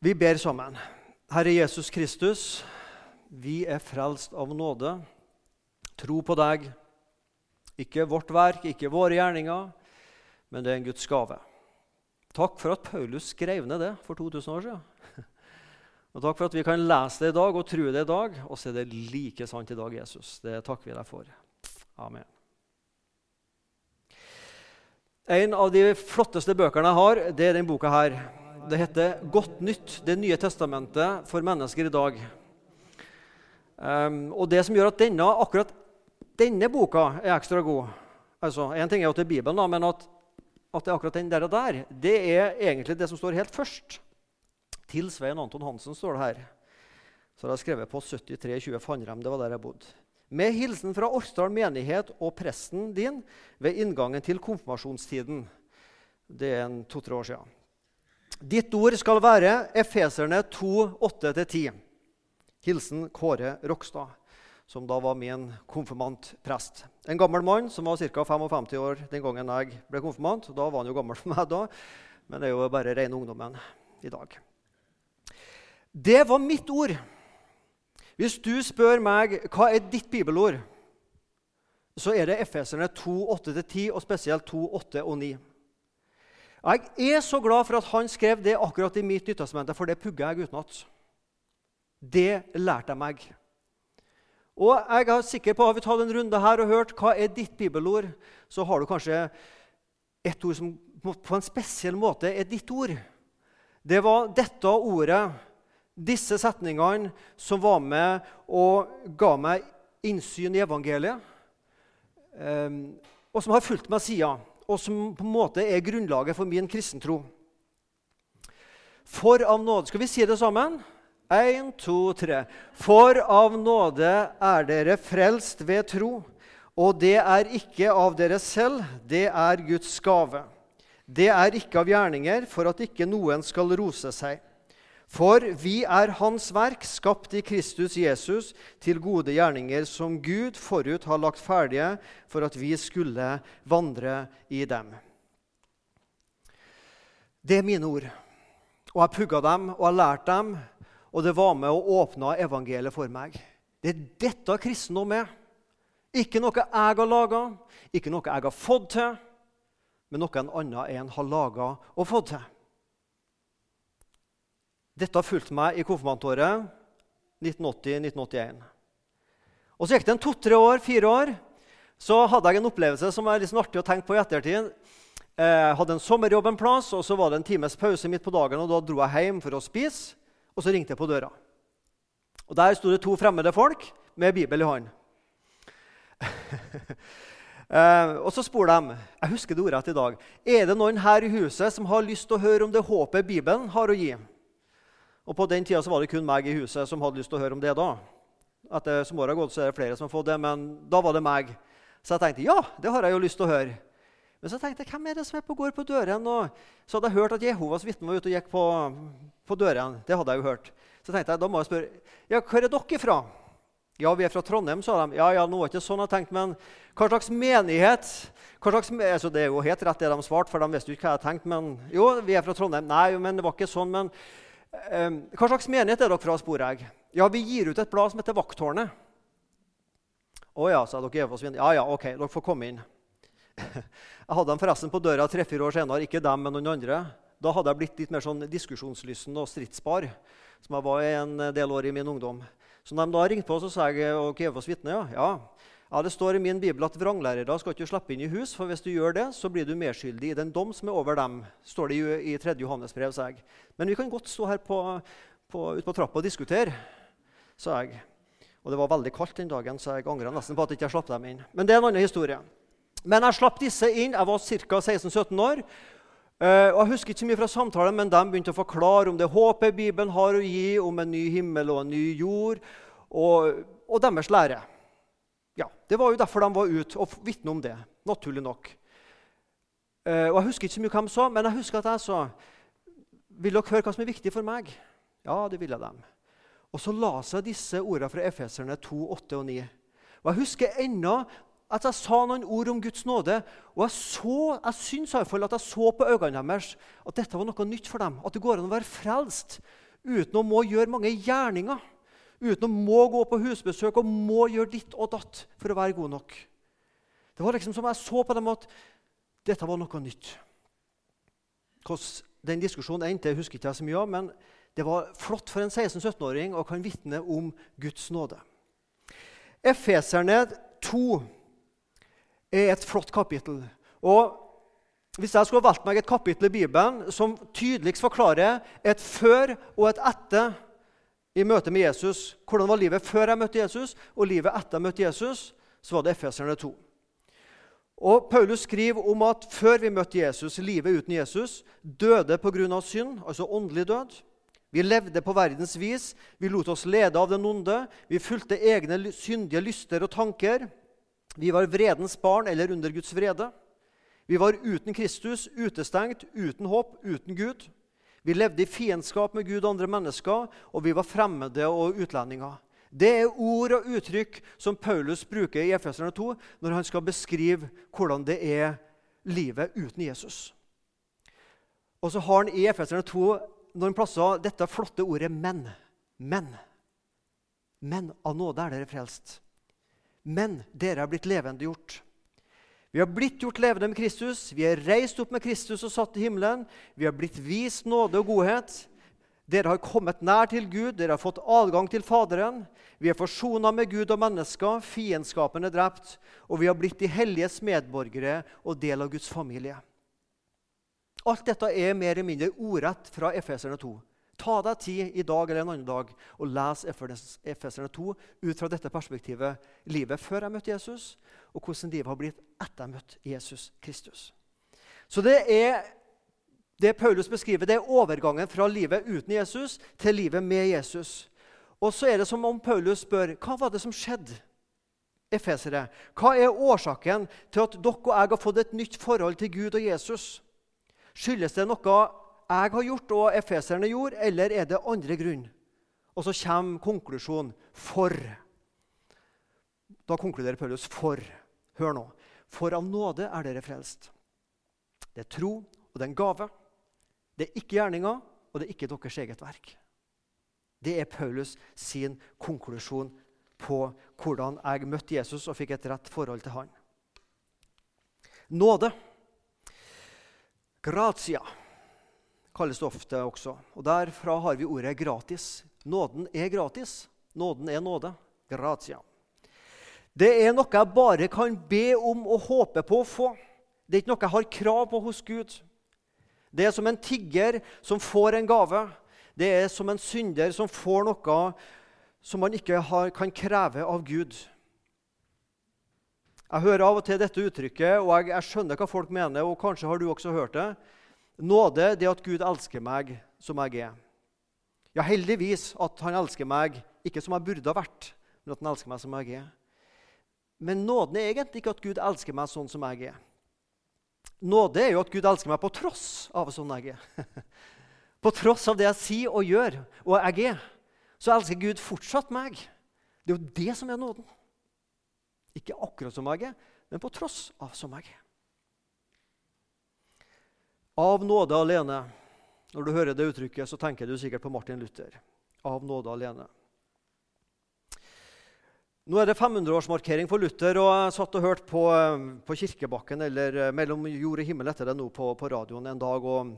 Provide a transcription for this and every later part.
Vi ber sammen. Herre Jesus Kristus, vi er frelst av nåde. Tro på deg. Ikke vårt verk, ikke våre gjerninger, men det er en Guds gave. Takk for at Paulus skrev ned det for 2000 år siden. Og Takk for at vi kan lese det i dag og tro det i dag, og så er det like sant i dag, Jesus. Det takker vi deg for. Amen. En av de flotteste bøkene jeg har, det er denne boka her. Det heter 'Godt nytt Det nye testamentet for mennesker i dag'. Um, og Det som gjør at denne, akkurat denne boka er ekstra god altså, En ting er jo til Bibelen, da, men at, at, det er akkurat den der og der, det er egentlig det som står helt først. Til Svein Anton Hansen står det her. Så det er skrevet på 7320 Fannrem. Det var der jeg bodde. Med hilsen fra Orkdal menighet og presten din ved inngangen til konfirmasjonstiden. Det er to-tre år siden. Ditt ord skal være Efeserne 2, 8-10. Hilsen Kåre Rokstad, som da var min konfirmantprest. En gammel mann som var ca. 55 år den gangen jeg ble konfirmant. Da var han jo gammel for meg, da, men det er jo bare rene ungdommen i dag. Det var mitt ord. Hvis du spør meg hva er ditt bibelord, så er det Efeserne 2, 8-10, og spesielt 2, 8 og 9. Jeg er så glad for at han skrev det akkurat i mitt Nyttestamentet, for det pugga jeg utenat. Det lærte jeg meg. Og jeg er sikker på, Har vi tatt en runde her og hørt hva er ditt bibelord, så har du kanskje et ord som på en spesiell måte er ditt ord. Det var dette ordet, disse setningene, som var med og ga meg innsyn i evangeliet, ehm, og som har fulgt meg siden og som på en måte er grunnlaget for min kristentro. For av nåde Skal vi si det sammen? Én, to, tre. For av nåde er dere frelst ved tro. Og det er ikke av dere selv, det er Guds gave. Det er ikke av gjerninger, for at ikke noen skal rose seg. For vi er Hans verk, skapt i Kristus Jesus, til gode gjerninger som Gud forut har lagt ferdige for at vi skulle vandre i dem. Det er mine ord. Og jeg pugga dem, og jeg lærte dem, og det var med å åpne evangeliet for meg. Det er dette kristendom er. Ikke noe jeg har laga, ikke noe jeg har fått til, men noe en annen en har laga og fått til. Dette har fulgt meg i konfirmantåret 1980-1981. Og Så gikk det en to-tre år, fire år. Så hadde jeg en opplevelse som er litt artig å tenke på i ettertid. Jeg eh, hadde en sommerjobb en plass, og så var det en times pause midt på dagen. og Da dro jeg hjem for å spise, og så ringte jeg på døra. Og Der sto det to fremmede folk med Bibel i hånd. eh, og så spurte de jeg husker det ordet i dag, er det noen her i huset som har lyst til å høre om det håpet Bibelen har å gi. Og På den tida var det kun meg i huset som hadde lyst til å høre om det. da. Etter som året har gått, så er det flere som har fått det, men da var det meg. Så jeg tenkte ja, det har jeg jo lyst til å høre. Men så tenkte jeg, hvem er det som er på går på døren? Og så hadde jeg hørt at Jehovas vitne var ute og gikk på, på døren. Det hadde jeg jo hørt. Så tenkte jeg, da må jeg spørre ja, hvor er dere fra? Ja, vi er fra Trondheim, sa de. Ja, ja, nå var ikke sånn jeg tenkte, men hva slags menighet? Hva slags, altså, det er jo helt rett det de svarte, for de visste jo ikke hva jeg tenkte. Men jo, vi er fra Trondheim. Nei, men det var ikke sånn. men hva slags menighet er dere fra, spør jeg. Ja, vi gir ut et blad som heter Vakttårnet. Å ja, sa dere Evåsvin. Ja, ja, ok, dere får komme inn. Jeg hadde dem forresten på døra tre-fire år senere. Ikke dem, men noen andre. Da hadde jeg blitt litt mer sånn diskusjonslysten og stridsbar, som jeg var en del år i min ungdom. Så når de da ringte på, så sa jeg og Evås vitne ja, ja, ja, Det står i min bibel at vranglærere skal ikke slippe inn i hus, for hvis du gjør det, så blir du medskyldig i den dom som er over dem. står det jo i 3. Johannes brev, sa jeg. Men vi kan godt stå her på, på, ute på trappa og diskutere, sa jeg. Og det var veldig kaldt den dagen, så jeg angrer nesten på at jeg ikke slapp dem inn. Men det er en annen historie. Men jeg slapp disse inn. Jeg var ca. 16-17 år. Uh, og Jeg husker ikke så mye fra samtalen, men de begynte å forklare om det håpet Bibelen har å gi, om en ny himmel og en ny jord, og, og deres lære. Ja, Det var jo derfor de var ute og vitne om det. naturlig nok. Uh, og Jeg husker ikke så mye hva de sa, men jeg husker at jeg sa Vil dere høre hva som er viktig for meg? Ja, det ville de. Og så la seg disse ordene fra Efeserne 2, 8 og 9. Og Jeg husker ennå at jeg sa noen ord om Guds nåde. Og jeg, så, jeg syns at jeg så på øynene deres at dette var noe nytt for dem. At det går an å være frelst uten å må gjøre mange gjerninger. Uten å må gå på husbesøk og må gjøre ditt og datt for å være god nok. Det var liksom som jeg så på dem at dette var noe nytt. Hvordan den diskusjonen endte, husker ikke jeg så mye av, men det var flott for en 16-17-åring å kan vitne om Guds nåde. Efeserne 2 er et flott kapittel. Og Hvis jeg skulle valgt meg et kapittel i Bibelen som tydeligst forklarer et før og et etter i møte med Jesus, hvordan var livet før jeg møtte Jesus, og livet etter jeg møtte Jesus, så var det Efeserne 2. Og Paulus skriver om at før vi møtte Jesus, livet uten Jesus, døde pga. synd, altså åndelig død. Vi levde på verdens vis, vi lot oss lede av den onde, vi fulgte egne syndige lyster og tanker. Vi var vredens barn eller under Guds vrede. Vi var uten Kristus, utestengt, uten håp, uten Gud. Vi levde i fiendskap med Gud og andre mennesker, og vi var fremmede og utlendinger. Det er ord og uttrykk som Paulus bruker i Efeserne 2 når han skal beskrive hvordan det er livet uten Jesus. Og så har han i Efeserne 2 noen plasser dette flotte ordet 'men'. Men. Men av nåde er dere frelst. Men dere er blitt levendegjort. Vi har blitt gjort levende med Kristus, vi er reist opp med Kristus og satt i himmelen. Vi har blitt vist nåde og godhet. Dere har kommet nær til Gud, dere har fått adgang til Faderen. Vi er forsona med Gud og mennesker, fiendskapen er drept, og vi har blitt de helliges medborgere og del av Guds familie. Alt dette er mer eller mindre ordrett fra Efeserne 2. Ta deg tid i dag eller en annen dag og les Efeserne 2 ut fra dette perspektivet. Livet før jeg møtte Jesus, og hvordan livet har blitt etter jeg møtte Jesus Kristus. Så det er det Paulus beskriver, det er overgangen fra livet uten Jesus til livet med Jesus. Og så er det som om Paulus spør hva var det som skjedde. Efesere, hva er årsaken til at dere og jeg har fått et nytt forhold til Gud og Jesus? Skyldes det noe jeg har gjort og efeserne gjorde, eller er det andre grunn? Og så kommer konklusjonen for. Da konkluderer Paulus for. Hør nå. For av nåde er dere frelst. Det er tro, og det er en gave. Det er ikke gjerninger, og det er ikke deres eget verk. Det er Paulus sin konklusjon på hvordan jeg møtte Jesus og fikk et rett forhold til han. Nåde. Gratia kalles det ofte også. Og Derfra har vi ordet 'gratis'. Nåden er gratis. Nåden er nåde. Gratia. Det er noe jeg bare kan be om og håpe på å få. Det er ikke noe jeg har krav på hos Gud. Det er som en tigger som får en gave. Det er som en synder som får noe som man ikke har, kan kreve av Gud. Jeg hører av og til dette uttrykket, og jeg, jeg, skjønner hva folk mener. og Kanskje har du også hørt det. Nåde det at Gud elsker meg som jeg er. Ja, heldigvis at han elsker meg, ikke som jeg burde ha vært, men at han elsker meg som jeg er. Men nåden er egentlig ikke at Gud elsker meg sånn som jeg er. Nåde er jo at Gud elsker meg på tross av sånn jeg er. på tross av det jeg sier og gjør, og jeg er, så elsker Gud fortsatt meg. Det er jo det som er nåden. Ikke akkurat som jeg er, men på tross av som jeg er. Av nåde alene. Når du hører det uttrykket, så tenker du sikkert på Martin Luther. Av nåde alene. Nå er det 500-årsmarkering for Luther, og jeg satt og hørte på, eh, på Kirkebakken eller eh, mellom jord og himmel etter det nå på, på radioen en dag. og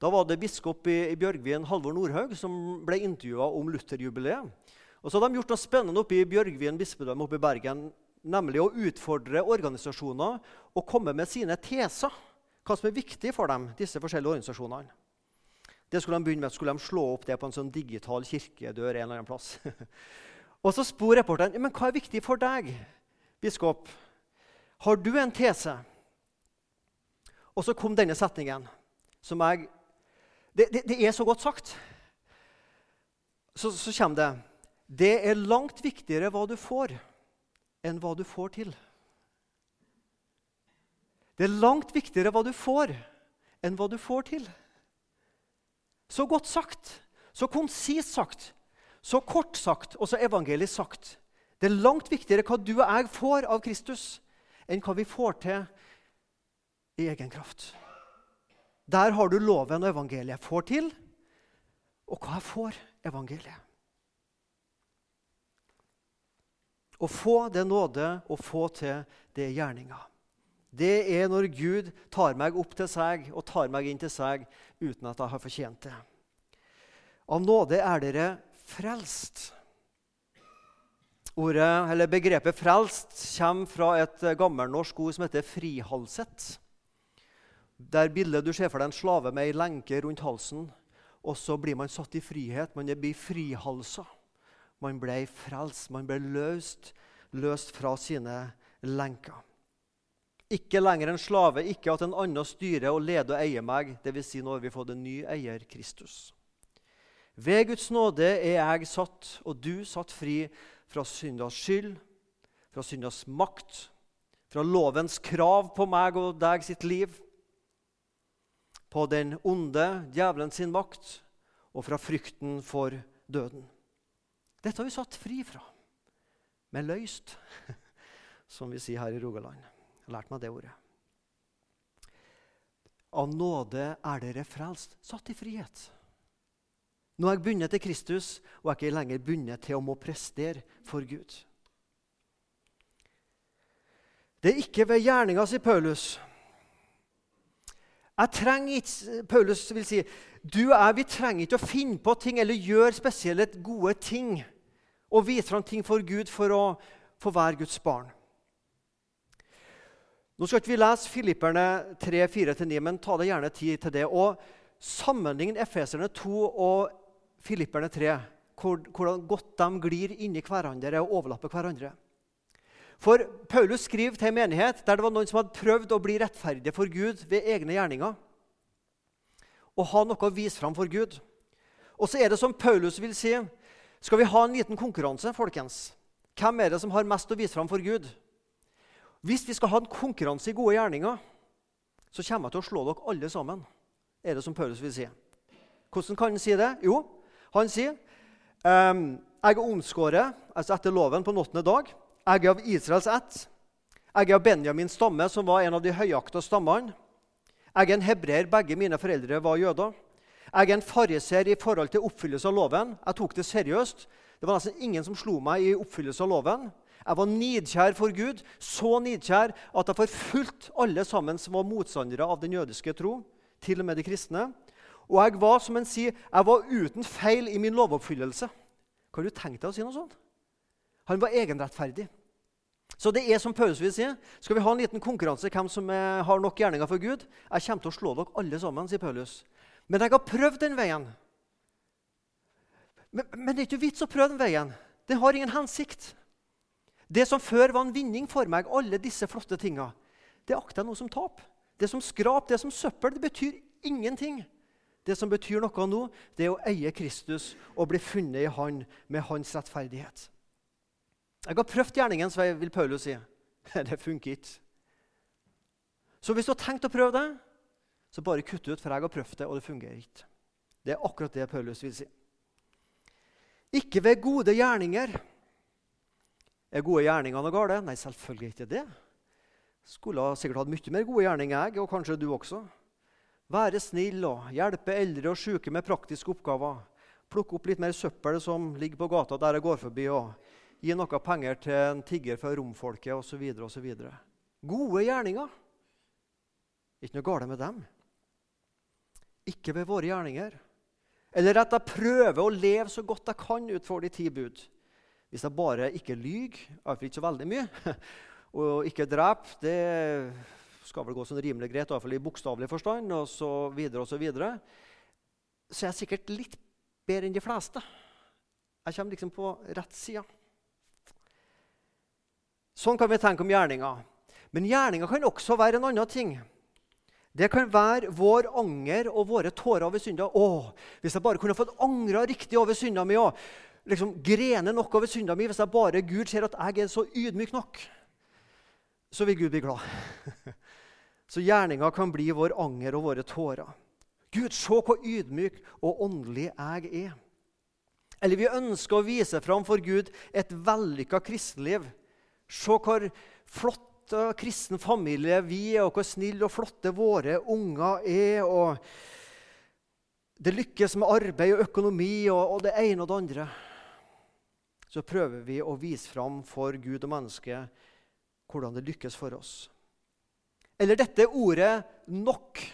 Da var det biskop i, i Bjørgvin, Halvor Nordhaug, som ble intervjua om Luther-jubileet. Og så hadde de gjort noe spennende oppe i Bjørgvin bispedømme oppe i Bergen, nemlig å utfordre organisasjoner og komme med sine teser. Hva som er viktig for dem, disse forskjellige organisasjonene. Det skulle de begynne med, skulle de slå opp det på en sånn digital kirkedør en eller annen plass. Og så spor reporteren men hva er viktig for deg, biskop. Har du en tese? Og så kom denne setningen, som jeg Det, det, det er så godt sagt. Så, så kommer det Det er langt viktigere hva du får, enn hva du får til. Det er langt viktigere hva du får, enn hva du får til. Så godt sagt, så konsist sagt, så kort sagt, og så evangelisk sagt. Det er langt viktigere hva du og jeg får av Kristus, enn hva vi får til i egen kraft. Der har du loven og evangeliet får til, Og hva jeg får? Evangeliet. Å få det nåde, å få til det gjerninga. Det er når Gud tar meg opp til seg og tar meg inn til seg uten at jeg har fortjent det. Av nåde er dere frelst. Ordet, Begrepet 'frelst' kommer fra et gammelnorsk ord som heter 'frihalset'. Der bildet du ser for deg en slave med ei lenke rundt halsen, og så blir man satt i frihet. Man blir frihalsa. Man ble frelst. Man ble løst, løst fra sine lenker. Ikke lenger en slave, ikke at en annen styrer og leder og eier meg. Dvs. Si nå har vi fått en ny eier, Kristus. Ved Guds nåde er jeg satt, og du satt fri fra syndas skyld, fra syndas makt, fra lovens krav på meg og deg sitt liv, på den onde, djevelen sin makt, og fra frykten for døden. Dette har vi satt fri fra. men løyst, som vi sier her i Rogaland. Jeg har lært meg det ordet. Av nåde er dere frelst, satt i frihet. Nå er jeg bundet til Kristus, og jeg er ikke lenger bundet til å må prestere for Gud. Det er ikke ved gjerninga, sier Paulus. Jeg trenger ikke, Paulus vil si du og jeg vi trenger ikke å finne på ting eller gjøre spesielle gode ting og vise fram ting for Gud for å få være Guds barn. Nå skal ikke vi lese Filipperne 3-4-9, men ta det gjerne tid til det. Og Sammenlign Efeserne 2 og Filipperne 3, hvordan godt de glir inni hverandre og overlapper hverandre. For Paulus skriver til en menighet der det var noen som hadde prøvd å bli rettferdige for Gud ved egne gjerninger. Og ha noe å vise fram for Gud. Og så er det som Paulus vil si Skal vi ha en liten konkurranse, folkens? Hvem er det som har mest å vise fram for Gud? Hvis vi skal ha en konkurranse i gode gjerninger, så kommer jeg til å slå dere alle sammen. er det som Paulus vil si. Hvordan kan han si det? Jo, han sier um, jeg er omskåret altså etter loven på den dag. Jeg er av Israels ett. Jeg er av Benjamins stamme, som var en av de høyakta stammene. Jeg er en hebreer. Begge mine foreldre var jøder. Jeg er en fariser i forhold til oppfyllelse av loven. Jeg tok det seriøst. Det var nesten ingen som slo meg i oppfyllelse av loven. Jeg var nidkjær for Gud, så nidkjær at jeg forfulgte alle sammen som var motstandere av den jødiske tro, til og med de kristne. Og jeg var som en sier, jeg var uten feil i min lovoppfyllelse. Kan du tenke deg å si noe sånt? Han var egenrettferdig. Så det er som Paulus vil si. Skal vi ha en liten konkurranse hvem som er, har nok gjerninger for Gud? Jeg kommer til å slå dere alle sammen, sier Paulus. Men jeg har prøvd den veien. Men, men det er ikke vits å prøve den veien. Den har ingen hensikt. Det som før var en vinning for meg, alle disse flotte tinga, det akter jeg nå som tap. Det som skrap, det som søppel, det betyr ingenting. Det som betyr noe nå, det er å eie Kristus og bli funnet i Han med Hans rettferdighet. Jeg har prøvd gjerningens vei, vil Paulus si. Det funker ikke. Så hvis du har tenkt å prøve det, så bare kutt ut, for jeg har prøvd det, og det fungerer ikke. Det er akkurat det Paulus vil si. Ikke ved gode gjerninger. Er gode gjerninger noe galt? Nei, selvfølgelig ikke det. Skulle sikkert hatt mye mer gode gjerninger, jeg, og kanskje du også. Være snill og hjelpe eldre og syke med praktiske oppgaver. Plukke opp litt mer søppel som ligger på gata der jeg går forbi, og gi noe penger til en tigger fra romfolket osv. osv. Gode gjerninger. Ikke noe galt med dem. Ikke ved våre gjerninger. Eller at jeg prøver å leve så godt jeg kan ut for de ti bud. Hvis jeg bare ikke lyver, iallfall ikke så veldig mye, og ikke dreper, det skal vel gå sånn rimelig greit, iallfall i bokstavelig forstand, og så videre og så videre, så jeg er sikkert litt bedre enn de fleste. Jeg kommer liksom på rett side. Sånn kan vi tenke om gjerninga. Men gjerninga kan også være en annen ting. Det kan være vår anger og våre tårer over synda. Å, hvis jeg bare kunne fått angra riktig over synda mi og liksom grene nok over synda mi, hvis jeg bare Gud ser at jeg er så ydmyk nok, så vil Gud bli glad. Så gjerninga kan bli vår anger og våre tårer. Gud, se hvor ydmyk og åndelig jeg er. Eller vi ønsker å vise fram for Gud et vellykka kristenliv. Se hvor flott og kristen familie vi er, og hvor snille og flotte våre unger er. og det lykkes med arbeid og økonomi og, og det ene og det andre, så prøver vi å vise fram for Gud og mennesket hvordan det lykkes for oss. Eller dette ordet 'nok'.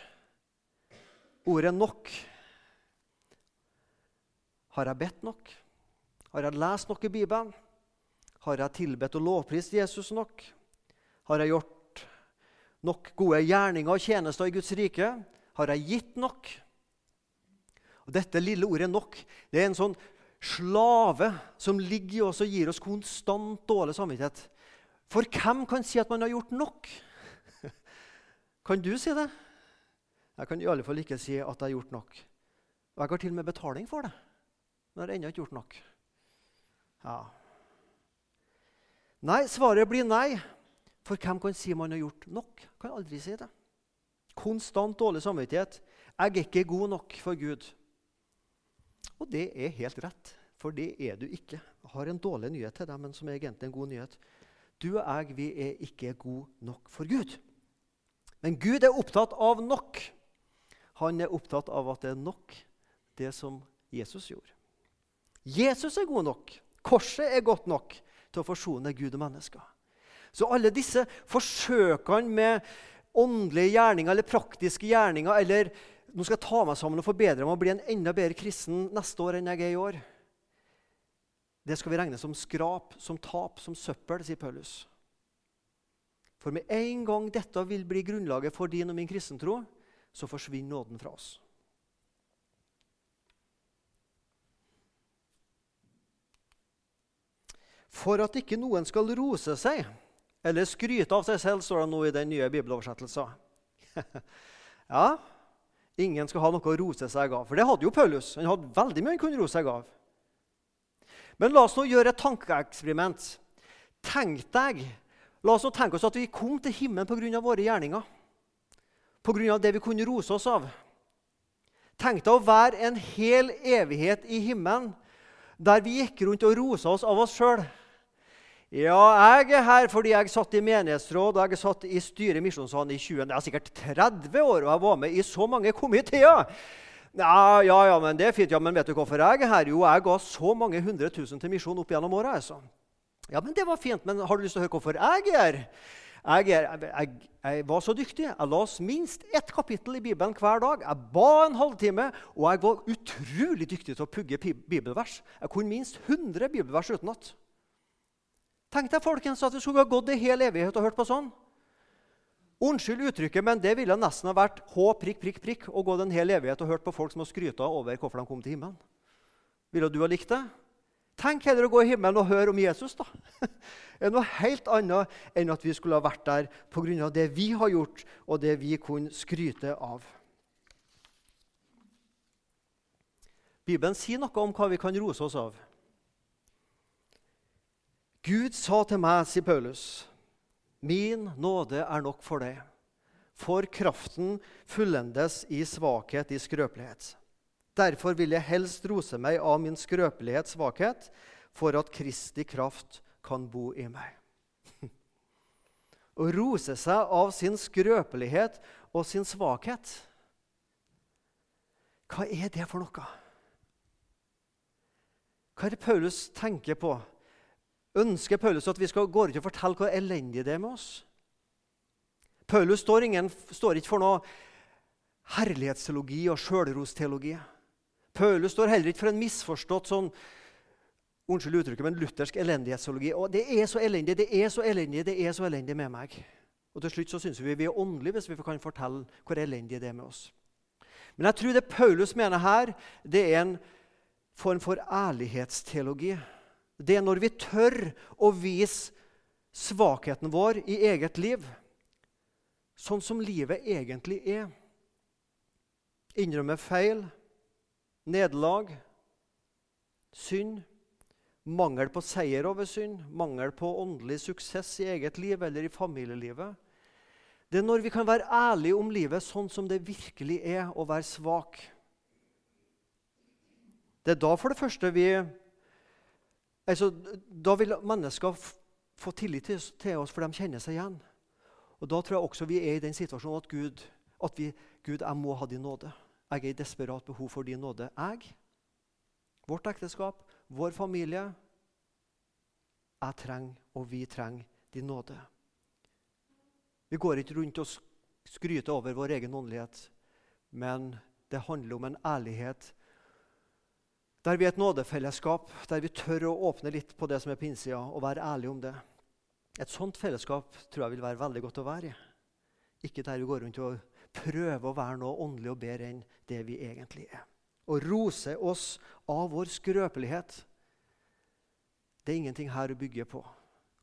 Ordet 'nok'. Har jeg bedt nok? Har jeg lest nok i Bibelen? Har jeg tilbedt og lovprist Jesus nok? Har jeg gjort nok gode gjerninger og tjenester i Guds rike? Har jeg gitt nok? Og Dette lille ordet 'nok' det er en sånn slave som ligger i oss og gir oss konstant dårlig samvittighet. For hvem kan si at man har gjort nok? Kan du si det? Jeg kan i alle fall ikke si at jeg har gjort nok. Og jeg har til og med betaling for det, men jeg har ennå ikke gjort nok. Ja. Nei, svaret blir nei. For hvem kan si man har gjort nok? Kan aldri si det. Konstant dårlig samvittighet. Jeg er ikke god nok for Gud. Og det er helt rett, for det er du ikke. Jeg har en dårlig nyhet til deg, men som er egentlig en god nyhet. Du og jeg vi er ikke gode nok for Gud. Men Gud er opptatt av nok. Han er opptatt av at det er nok, det som Jesus gjorde. Jesus er god nok. Korset er godt nok til å forsone Gud og mennesker. Så alle disse forsøkene med åndelige gjerninger eller praktiske gjerninger eller nå skal jeg ta meg sammen og forbedre meg og bli en enda bedre kristen neste år enn jeg er i år. Det skal vi regne som skrap, som tap, som søppel, sier Paulus. For med en gang dette vil bli grunnlaget for din og min kristentro, så forsvinner nåden fra oss. For at ikke noen skal rose seg eller skryte av seg selv, står det nå i den nye bibeloversettelsen. ja, Ingen skal ha noe å rose seg av. For det hadde jo Paulus. Han hadde veldig mye han kunne rose seg av. Men la oss nå gjøre et tankeeksperiment. Tenk deg, La oss nå tenke oss at vi kom til himmelen pga. våre gjerninger. Pga. det vi kunne rose oss av. Tenk deg å være en hel evighet i himmelen der vi gikk rundt og rosa oss av oss sjøl. Ja, jeg er her fordi jeg satt i menighetsråd og jeg satt i styret i Misjonssalen i 20, det er sikkert 30 år, og jeg var med i så mange komiteer. Ja, ja, ja, men det er fint. Ja, men vet du hvorfor jeg er her? Jo, jeg ga så mange hundre tusen til misjon opp gjennom åra. Altså. Ja, men det var fint, men har du lyst til å høre hvorfor jeg er? Jeg, er, jeg, jeg, var så dyktig. Jeg las minst ett kapittel i Bibelen hver dag. Jeg ba en halvtime, og jeg var utrolig dyktig til å pugge bibelvers. Jeg kunne minst 100 bibelvers utenat. Tenk deg folkens, at vi skulle ha gått i hel evighet og hørt på sånn. Unnskyld uttrykket, men det ville nesten ha vært H prikk, prikk, prikk å gå en hel evighet og hørt på folk som har skryta over hvorfor de kom til himmelen. Ville du ha likt det? Tenk heller å gå i himmelen og høre om Jesus. da. Det er noe helt annet enn at vi skulle ha vært der pga. det vi har gjort, og det vi kunne skryte av. Bibelen sier noe om hva vi kan rose oss av. Gud sa til meg, sier Paulus, min nåde er nok for deg. For kraften fullendes i svakhet, i skrøpelighet. Derfor vil jeg helst rose meg av min skrøpelighets svakhet, for at Kristi kraft kan bo i meg. Å rose seg av sin skrøpelighet og sin svakhet. Hva er det for noe? Hva er det Paulus tenker på ønsker Paulus at vi skal gå ut og fortelle hvor elendig det er med oss. Paulus står, ingen, står ikke for noe herlighetsteologi og sjølrosteologi. Paulus står heller ikke for en misforstått sånn unnskyld uttrykket, men luthersk elendighetsteologi. Og det er så elendig, det er så elendig, det er så elendig med meg. Og til slutt så syns vi vi er åndelige hvis vi kan fortelle hvor elendig det er med oss. Men jeg tror det Paulus mener her, det er en form for ærlighetsteologi. Det er når vi tør å vise svakheten vår i eget liv, sånn som livet egentlig er. Innrømme feil, nederlag, synd, mangel på seier over synd, mangel på åndelig suksess i eget liv eller i familielivet. Det er når vi kan være ærlige om livet sånn som det virkelig er å være svak. Det er da for det første vi Altså, da vil mennesker få tillit til oss, for de kjenner seg igjen. Og Da tror jeg også vi er i den situasjonen at Gud, at vi, Gud, jeg må ha din nåde. Jeg er i desperat behov for din nåde. Jeg, vårt ekteskap, vår familie. Jeg trenger, og vi trenger, din nåde. Vi går ikke rundt og skryter over vår egen åndelighet, men det handler om en ærlighet der vi er et nådefellesskap, der vi tør å åpne litt på det som er på innsida, og være ærlige om det. Et sånt fellesskap tror jeg vil være veldig godt å være i. Ikke der vi går rundt og prøver å være noe åndelig og bedre enn det vi egentlig er. Og rose oss av vår skrøpelighet. Det er ingenting her å bygge på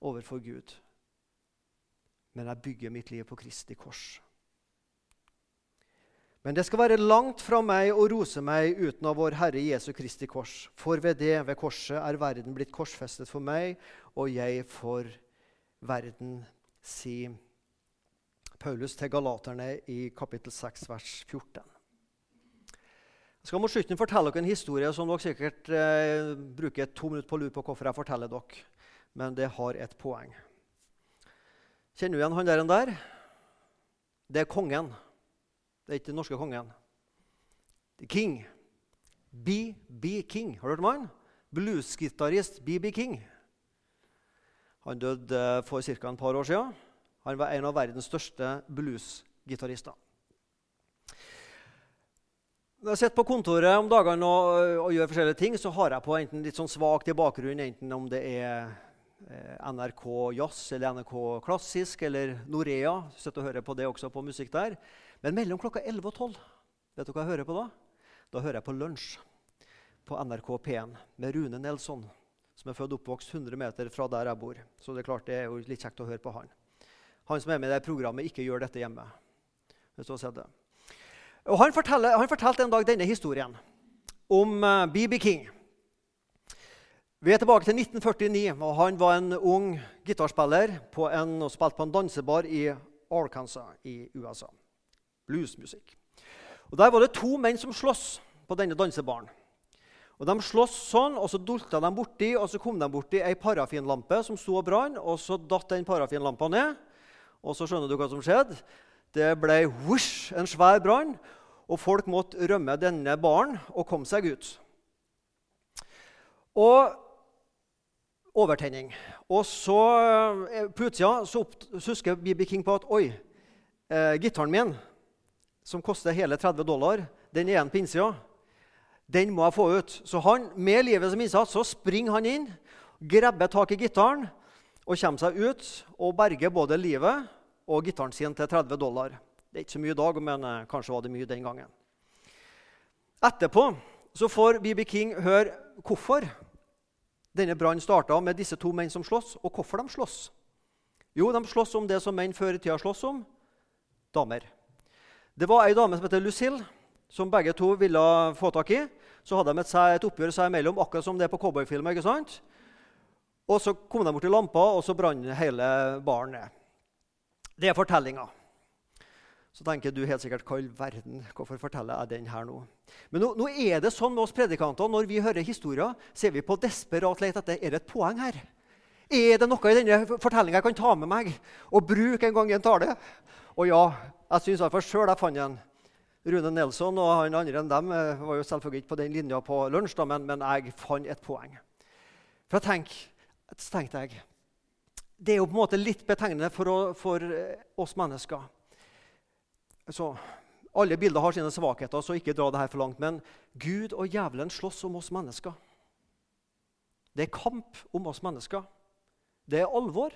overfor Gud. Men jeg bygger mitt liv på Kristi kors. Men det skal være langt fra meg å rose meg uten av vår Herre Jesu Kristi kors. For ved det, ved korset, er verden blitt korsfestet for meg, og jeg for verden, sier Paulus til galaterne i kapittel 6, vers 14. Jeg skal mot slutten fortelle dere en historie som dere sikkert eh, bruker to minutter på å lure på hvorfor jeg forteller dere. Men det har et poeng. Kjenner du igjen han der? der? Det er kongen. Det er ikke den norske kongen. Det er King. BB King. Har du hørt om han? Bluesgitarist BB King. Han døde for ca. et par år siden. Han var en av verdens største bluesgitarister. Når jeg sitter på kontoret om dagene og, og, gjør forskjellige ting, så har jeg på enten litt sånn svakt i bakgrunnen, enten om det er eh, NRK Jazz eller NRK Klassisk eller Norea. Sitter og hører på det også på musikk der. Men mellom klokka 11 og 12 vet du hva jeg hører på da? Da hører jeg på Lunsj på NRK P1 med Rune Nelson, som er født og oppvokst 100 meter fra der jeg bor. Så det er klart det er jo litt kjekt å høre på han. Han som er med i det programmet, ikke gjør dette hjemme. Det. Og han, han fortalte en dag denne historien om BB uh, King. Vi er tilbake til 1949, og han var en ung gitarspiller en, og spilte på en dansebar i Arkansas i USA bluesmusikk. Og Der var det to menn som sloss på denne dansebaren. Og De sloss sånn, og så dulta de borti, og så kom de borti ei parafinlampe som sto og brann. Og så datt den parafinlampa ned, og så skjønner du hva som skjedde. Det ble whoosh, en svær brann, og folk måtte rømme denne baren og komme seg ut. Og overtenning. Og så eh, utsida så, så husker BB King på at oi, eh, gitaren min som koster hele 30 dollar, den er igjen på innsida. Den må jeg få ut. Så han, med livet som innsats så springer han inn, grabber tak i gitaren og kommer seg ut og berger både livet og gitaren sin til 30 dollar. Det er ikke så mye i dag, men eh, kanskje var det mye den gangen. Etterpå så får BB King høre hvorfor denne brannen starta med disse to menn som slåss, og hvorfor de slåss. Jo, de slåss om det som menn før i tida slåss om damer. Det var ei dame som heter Lucille, som begge to ville få tak i. Så hadde de et, et oppgjør seg imellom, akkurat som det er på cowboyfilmer. ikke sant? Og Så kom de bort til lampa, og så brant hele baren ned. Det er fortellinga. Så tenker du helt sikkert hva i verden, hvorfor forteller jeg den her nå? Men nå, nå, er det sånn med oss predikanter når vi hører historier, så er vi på desperat leit etter er det et poeng her. Er det noe i denne fortellinga jeg kan ta med meg og bruke en gang i en tale? Og ja, jeg syns iallfall sjøl jeg fant en. Rune Nelson og han andre enn dem eh, var jo selvfølgelig ikke på den linja på lunsj, men, men, jeg fant et poeng. For jeg tenk, tenkte jeg Det er jo på en måte litt betegnende for, å, for eh, oss mennesker. Så, alle bilder har sine svakheter, så ikke dra det her for langt. Men Gud og djevelen slåss om oss mennesker. Det er kamp om oss mennesker. Det er alvor.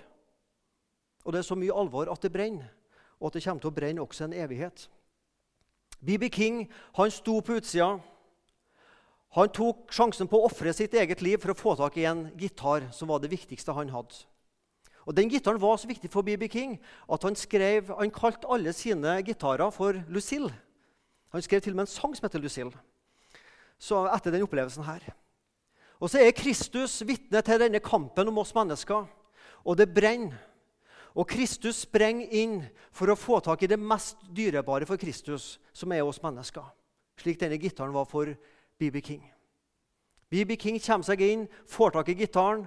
Og det er så mye alvor at det brenner og at det kommer til å brenne også en evighet. BB King han sto på utsida. Han tok sjansen på å ofre sitt eget liv for å få tak i en gitar som var det viktigste han hadde. Og Den gitaren var så viktig for BB King at han, skrev, han kalte alle sine gitarer for Lucille. Han skrev til og med en sang som heter Lucille. Så etter den opplevelsen her. Og så er Kristus vitne til denne kampen om oss mennesker. Og det brenner. Og Kristus sprenger inn for å få tak i det mest dyrebare for Kristus, som er oss mennesker. Slik denne gitaren var for BB King. BB King kommer seg inn, får tak i gitaren,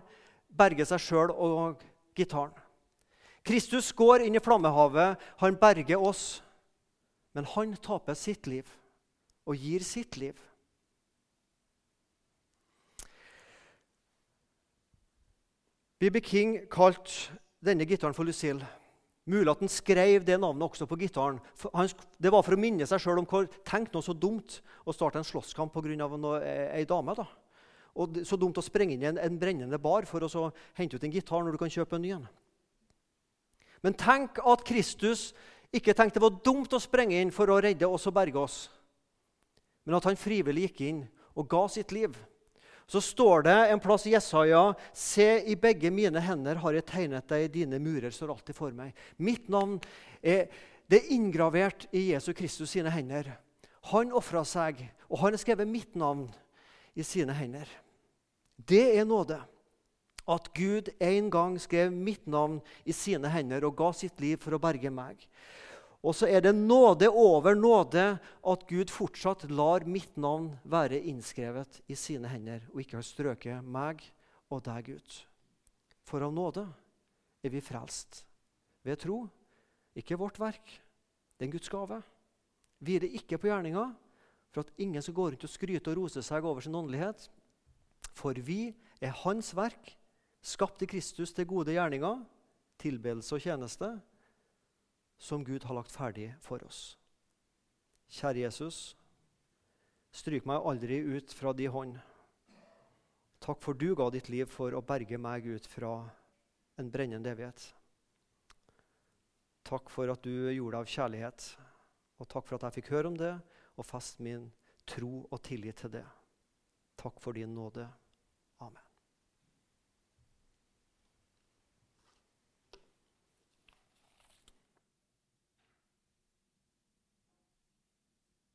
berger seg sjøl og gitaren. Kristus går inn i flammehavet, han berger oss, men han taper sitt liv og gir sitt liv. B.B. King kalte denne gitaren for Lucille. Mulig at han skrev det navnet også på gitaren. det var for å minne seg sjøl om hvor tenk noe så dumt å starte en slåsskamp pga. ei dame. da. Og så dumt å sprenge inn i en, en brennende bar for å hente ut en gitar når du kan kjøpe en ny en. Men tenk at Kristus ikke tenkte det var dumt å sprenge inn for å redde oss og berge oss, men at han frivillig gikk inn og ga sitt liv så står det en plass i Jesaja Se, i begge mine hender har jeg tegnet deg, dine murer står alltid for meg. Mitt navn er, det er inngravert i Jesu Kristus sine hender. Han ofra seg, og han har skrevet mitt navn i sine hender. Det er nåde. At Gud en gang skrev mitt navn i sine hender og ga sitt liv for å berge meg. Og så er det nåde over nåde at Gud fortsatt lar mitt navn være innskrevet i sine hender, og ikke har strøket meg og deg ut. For av nåde er vi frelst. Ved tro, ikke vårt verk. Det er en Guds gave. Hviler ikke på gjerninga, for at ingen skal gå rundt og skryte og rose seg over sin åndelighet. For vi er Hans verk, skapt i Kristus til gode gjerninger, tilbedelse og tjeneste som Gud har lagt ferdig for oss. Kjære Jesus, stryk meg aldri ut fra di hånd. Takk for du ga ditt liv for å berge meg ut fra en brennende evighet. Takk for at du gjorde det av kjærlighet, og takk for at jeg fikk høre om det og feste min tro og tillit til det. Takk for din nåde.